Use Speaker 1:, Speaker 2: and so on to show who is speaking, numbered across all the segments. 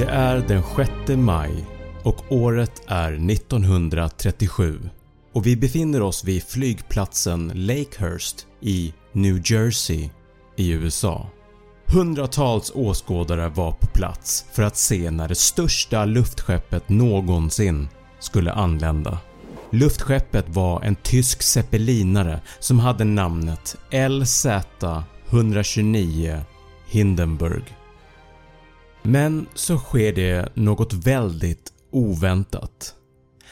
Speaker 1: Det är den 6 maj och året är 1937 och vi befinner oss vid flygplatsen Lakehurst i New Jersey i USA. Hundratals åskådare var på plats för att se när det största luftskeppet någonsin skulle anlända. Luftskeppet var en tysk zeppelinare som hade namnet LZ-129 Hindenburg. Men så sker det något väldigt oväntat.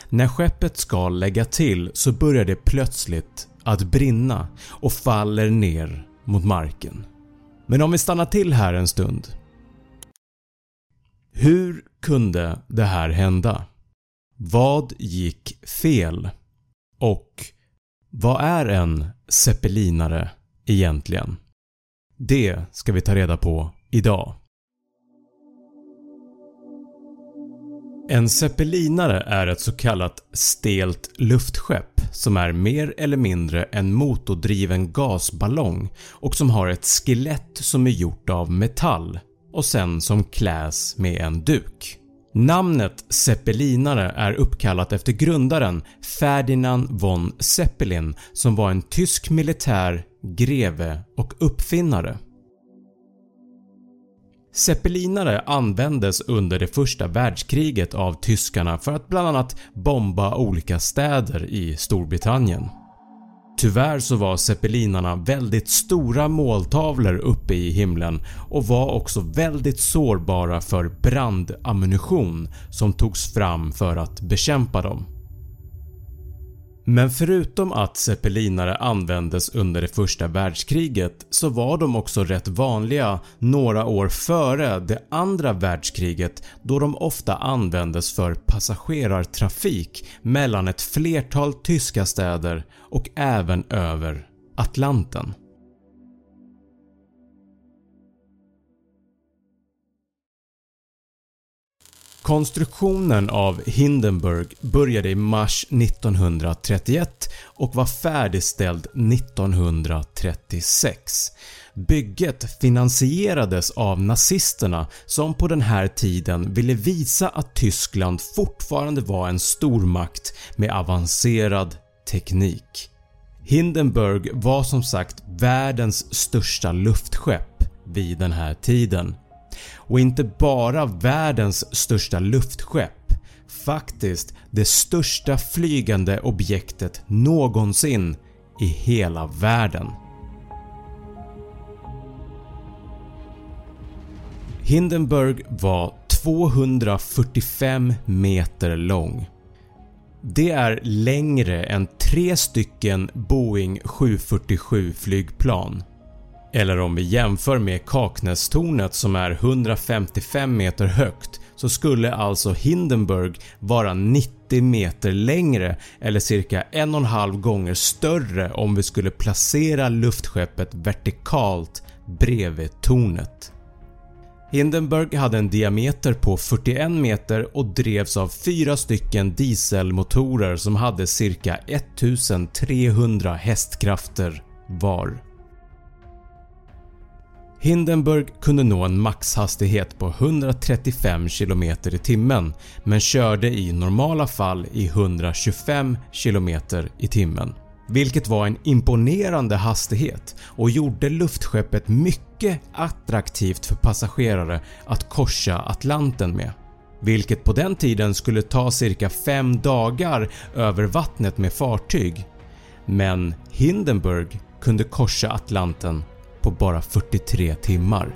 Speaker 1: När skeppet ska lägga till så börjar det plötsligt att brinna och faller ner mot marken. Men om vi stannar till här en stund. Hur kunde det här hända? Vad gick fel? Och vad är en zeppelinare egentligen? Det ska vi ta reda på idag. En zeppelinare är ett så kallat stelt luftskepp som är mer eller mindre en motordriven gasballong och som har ett skelett som är gjort av metall och sen som kläs med en duk. Namnet zeppelinare är uppkallat efter grundaren Ferdinand von Zeppelin som var en tysk militär, greve och uppfinnare. Zeppelinare användes under det första världskriget av tyskarna för att bland annat bomba olika städer i Storbritannien. Tyvärr så var zeppelinarna väldigt stora måltavlor uppe i himlen och var också väldigt sårbara för brandammunition som togs fram för att bekämpa dem. Men förutom att zeppelinare användes under det första världskriget så var de också rätt vanliga några år före det andra världskriget då de ofta användes för passagerartrafik mellan ett flertal tyska städer och även över Atlanten. Konstruktionen av Hindenburg började i mars 1931 och var färdigställd 1936. Bygget finansierades av nazisterna som på den här tiden ville visa att Tyskland fortfarande var en stormakt med avancerad teknik. Hindenburg var som sagt världens största luftskepp vid den här tiden och inte bara världens största luftskepp, faktiskt det största flygande objektet någonsin i hela världen. Hindenburg var 245 meter lång. Det är längre än tre stycken Boeing 747 flygplan eller om vi jämför med Kaknästornet som är 155 meter högt så skulle alltså Hindenburg vara 90 meter längre eller cirka en och en halv gånger större om vi skulle placera luftskeppet vertikalt bredvid tornet. Hindenburg hade en diameter på 41 meter och drevs av fyra stycken dieselmotorer som hade cirka 1300 hästkrafter var. Hindenburg kunde nå en maxhastighet på 135 km i timmen men körde i normala fall i 125 km i timmen vilket var en imponerande hastighet och gjorde luftskeppet mycket attraktivt för passagerare att korsa Atlanten med. Vilket på den tiden skulle ta cirka 5 dagar över vattnet med fartyg. Men Hindenburg kunde korsa Atlanten på bara 43 timmar.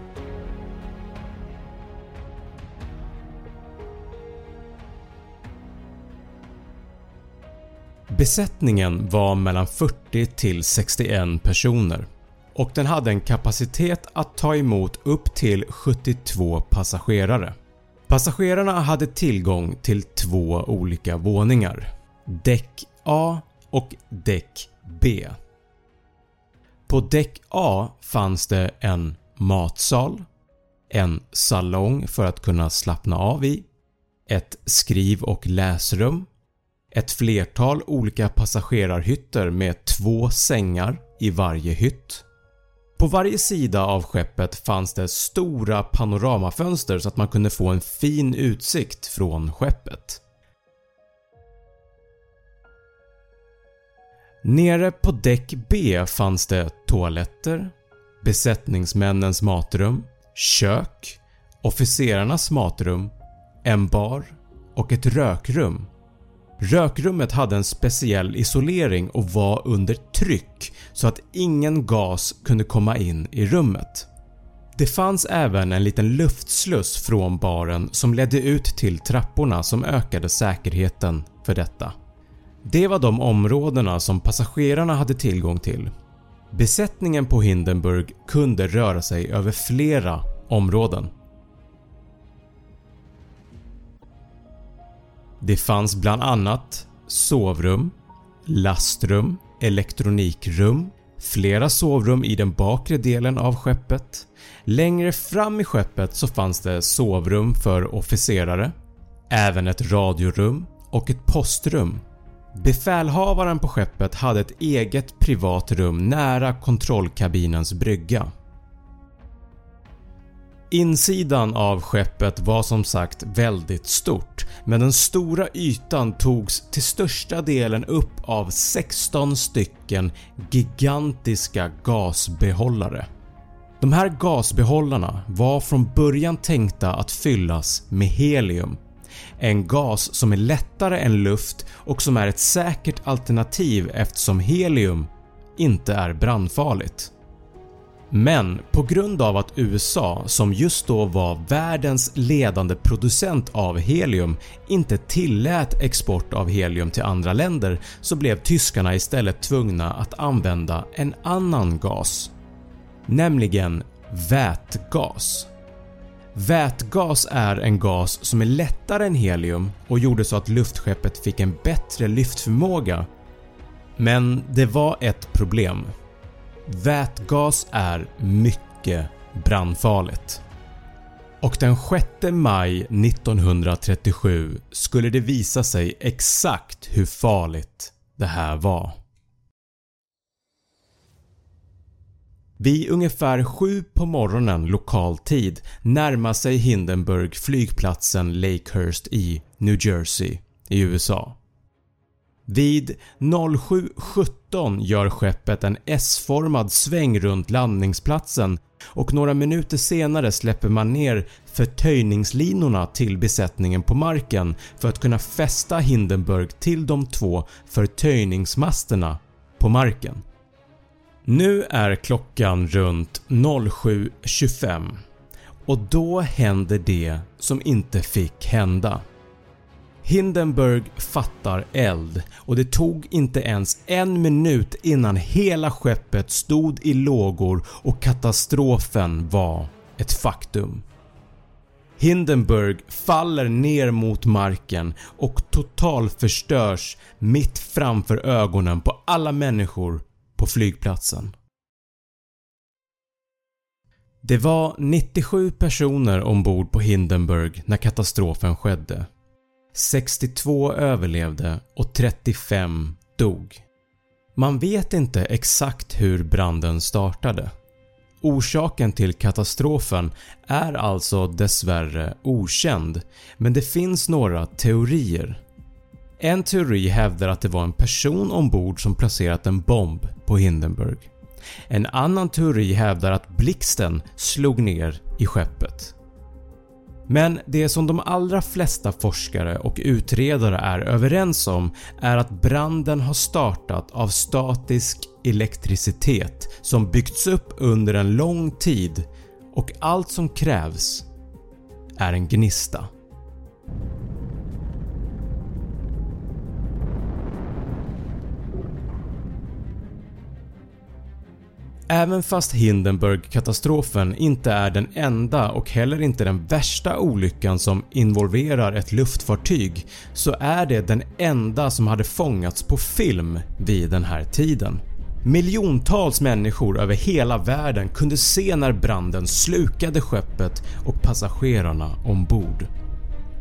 Speaker 1: Besättningen var mellan 40 till 61 personer och den hade en kapacitet att ta emot upp till 72 passagerare. Passagerarna hade tillgång till två olika våningar. Däck A och däck B. På däck A fanns det en matsal, en salong för att kunna slappna av i, ett skriv och läsrum, ett flertal olika passagerarhytter med två sängar i varje hytt. På varje sida av skeppet fanns det stora panoramafönster så att man kunde få en fin utsikt från skeppet. Nere på däck B fanns det toaletter, besättningsmännens matrum, kök, officerarnas matrum, en bar och ett rökrum. Rökrummet hade en speciell isolering och var under tryck så att ingen gas kunde komma in i rummet. Det fanns även en liten luftsluss från baren som ledde ut till trapporna som ökade säkerheten för detta. Det var de områdena som passagerarna hade tillgång till. Besättningen på Hindenburg kunde röra sig över flera områden. Det fanns bland annat sovrum, lastrum, elektronikrum, flera sovrum i den bakre delen av skeppet. Längre fram i skeppet så fanns det sovrum för officerare, även ett radiorum och ett postrum. Befälhavaren på skeppet hade ett eget privat rum nära kontrollkabinens brygga. Insidan av skeppet var som sagt väldigt stort men den stora ytan togs till största delen upp av 16 stycken gigantiska gasbehållare. De här gasbehållarna var från början tänkta att fyllas med helium en gas som är lättare än luft och som är ett säkert alternativ eftersom helium inte är brandfarligt. Men på grund av att USA som just då var världens ledande producent av helium inte tillät export av helium till andra länder så blev tyskarna istället tvungna att använda en annan gas, nämligen vätgas. Vätgas är en gas som är lättare än helium och gjorde så att luftskeppet fick en bättre lyftförmåga. Men det var ett problem. Vätgas är mycket brandfarligt. Och den 6 maj 1937 skulle det visa sig exakt hur farligt det här var. Vid ungefär 7 på morgonen lokal tid närmar sig Hindenburg flygplatsen Lakehurst i New Jersey i USA. Vid 07.17 gör skeppet en S-formad sväng runt landningsplatsen och några minuter senare släpper man ner förtöjningslinorna till besättningen på marken för att kunna fästa Hindenburg till de två förtöjningsmasterna på marken. Nu är klockan runt 07.25 och då händer det som inte fick hända. Hindenburg fattar eld och det tog inte ens en minut innan hela skeppet stod i lågor och katastrofen var ett faktum. Hindenburg faller ner mot marken och totalförstörs mitt framför ögonen på alla människor på flygplatsen. Det var 97 personer ombord på Hindenburg när katastrofen skedde. 62 överlevde och 35 dog. Man vet inte exakt hur branden startade. Orsaken till katastrofen är alltså dessvärre okänd men det finns några teorier. En teori hävdar att det var en person ombord som placerat en bomb på Hindenburg. En annan teori hävdar att blixten slog ner i skeppet. Men det som de allra flesta forskare och utredare är överens om är att branden har startat av statisk elektricitet som byggts upp under en lång tid och allt som krävs är en gnista. Även fast Hindenburg-katastrofen inte är den enda och heller inte den värsta olyckan som involverar ett luftfartyg så är det den enda som hade fångats på film vid den här tiden. Miljontals människor över hela världen kunde se när branden slukade skeppet och passagerarna ombord.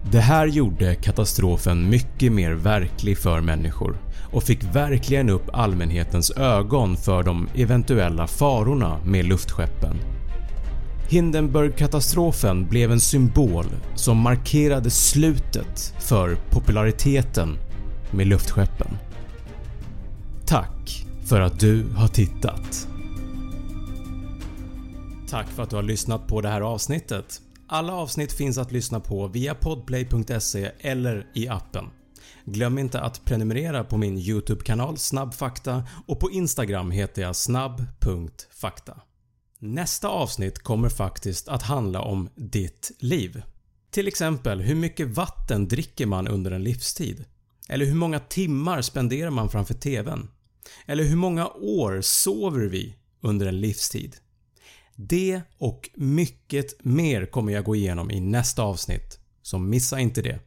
Speaker 1: Det här gjorde katastrofen mycket mer verklig för människor och fick verkligen upp allmänhetens ögon för de eventuella farorna med luftskeppen. Hindenburgkatastrofen blev en symbol som markerade slutet för populariteten med luftskeppen. Tack för att du har tittat. Tack för att du har lyssnat på det här avsnittet. Alla avsnitt finns att lyssna på via podplay.se eller i appen. Glöm inte att prenumerera på min YouTube-kanal Snabbfakta och på Instagram heter jag snabb.fakta. Nästa avsnitt kommer faktiskt att handla om ditt liv. Till exempel hur mycket vatten dricker man under en livstid? Eller hur många timmar spenderar man framför TVn? Eller hur många år sover vi under en livstid? Det och mycket mer kommer jag gå igenom i nästa avsnitt, så missa inte det.